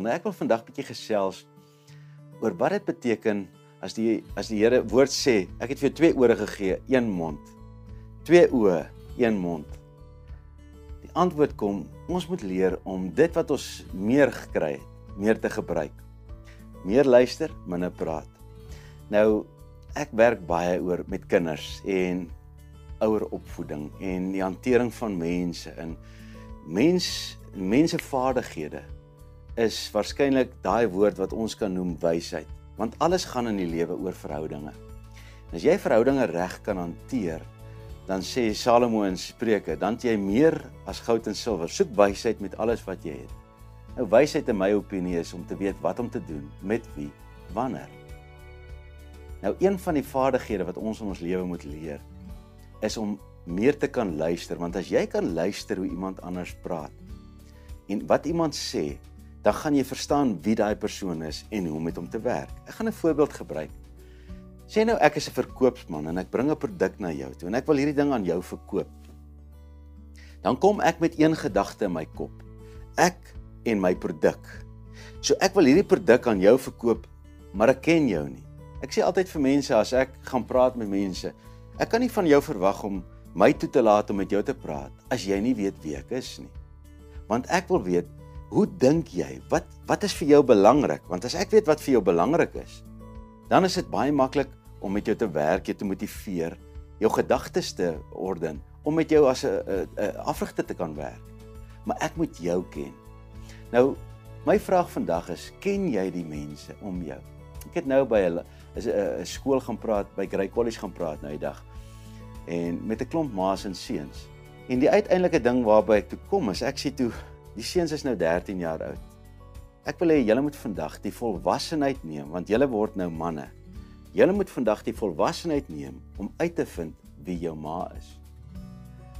Nou ek wil vandag bietjie gesels oor wat dit beteken as die as die Here woord sê, ek het vir jou twee ore gegee, een mond. Twee oë, een mond. Die antwoord kom, ons moet leer om dit wat ons meer gekry het, meer te gebruik. Meer luister, minder praat. Nou ek werk baie oor met kinders en ouer opvoeding en die hantering van mense in mens mensevaardighede is waarskynlik daai woord wat ons kan noem wysheid want alles gaan in die lewe oor verhoudinge. En as jy verhoudinge reg kan hanteer, dan sê Salomo in Spreuke, dan jy meer as goud en silwer. Soek wysheid met alles wat jy het. Nou wysheid in my opinie is om te weet wat om te doen, met wie, wanneer. Nou een van die vaardighede wat ons in ons lewe moet leer is om meer te kan luister, want as jy kan luister hoe iemand anders praat en wat iemand sê, dan gaan jy verstaan wie daai persoon is en hoe om met hom te werk. Ek gaan 'n voorbeeld gebruik. Sê nou ek is 'n verkoopsman en ek bring 'n produk na jou toe en ek wil hierdie ding aan jou verkoop. Dan kom ek met een gedagte in my kop. Ek en my produk. So ek wil hierdie produk aan jou verkoop, maar ek ken jou nie. Ek sê altyd vir mense as ek gaan praat met mense, ek kan nie van jou verwag om my toe te laat om met jou te praat as jy nie weet wie ek is nie. Want ek wil weet Hoe dink jy? Wat wat is vir jou belangrik? Want as ek weet wat vir jou belangrik is, dan is dit baie maklik om met jou te werk, jou te motiveer, jou gedagtes te orden, om met jou as 'n afrigter te kan werk. Maar ek moet jou ken. Nou, my vraag vandag is, ken jy die mense om jou? Ek het nou by 'n 'n skool gaan praat, by Grey College gaan praat nou die dag. En met 'n klomp ma's en seuns. En die uiteindelike ding waarby ek toe kom is ek sê toe Die seuns is nou 13 jaar oud. Ek wil hê julle moet vandag die volwassenheid neem want julle word nou manne. Julle moet vandag die volwassenheid neem om uit te vind wie jou ma is.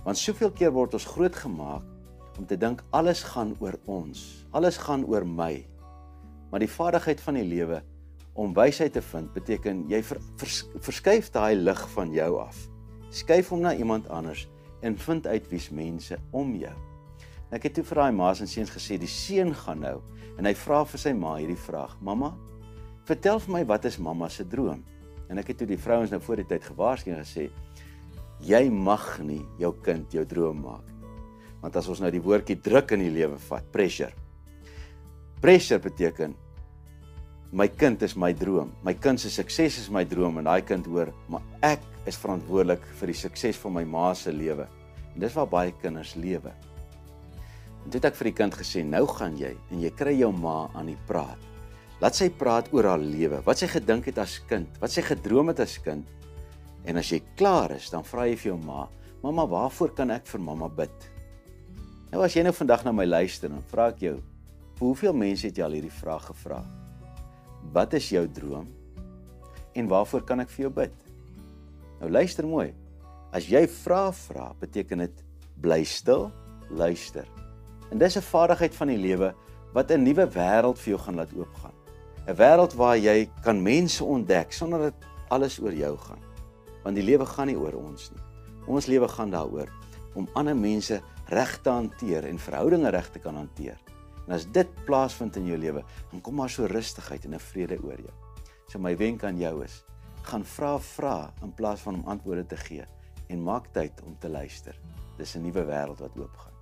Want soveel keer word ons grootgemaak om te dink alles gaan oor ons. Alles gaan oor my. Maar die vaardigheid van die lewe om wysheid te vind beteken jy ver, vers, verskuif daai lig van jou af. Skuif hom na iemand anders en vind uit wie's mense om jou. Ek het toe vir daai ma's en seuns gesê die seun gaan nou en hy vra vir sy ma hierdie vraag: "Mamma, vertel vir my wat is mamma se droom?" En ek het toe die vrouens nou voor die tyd gewaarsku en gesê: "Jy mag nie jou kind jou droom maak. Want as ons nou die woordjie druk in die lewe vat, pressure. Pressure beteken my kind is my droom. My kind se sukses is my droom en daai kind hoor, maar ek is verantwoordelik vir die sukses van my ma se lewe. En dis waar baie kinders lewe. En toe het ek vir die kind gesê, nou gaan jy en jy kry jou ma aan die praat. Laat sy praat oor haar lewe, wat sy gedink het as kind, wat sy gedroom het as kind. En as jy klaar is, dan vra jy vir jou ma, "Mamma, waarvoor kan ek vir mamma bid?" Nou as jy nou vandag na my luister, dan vra ek jou, "Vir hoeveel mense het jy al hierdie vraag gevra? Wat is jou droom? En waarvoor kan ek vir jou bid?" Nou luister mooi. As jy vra vra, beteken dit bly stil, luister. En dis 'n vaardigheid van die lewe wat 'n nuwe wêreld vir jou gaan laat oopgaan. 'n Wêreld waar jy kan mense ontdek sonder dat alles oor jou gaan. Want die lewe gaan nie oor ons nie. Ons lewe gaan daaroor om ander mense reg te hanteer en verhoudinge reg te kan hanteer. En as dit plaasvind in jou lewe, dan kom maar so rustigheid en 'n vrede oor jou. So my wenk aan jou is, gaan vra vra in plaas van om antwoorde te gee en maak tyd om te luister. Dis 'n nuwe wêreld wat oopgaan.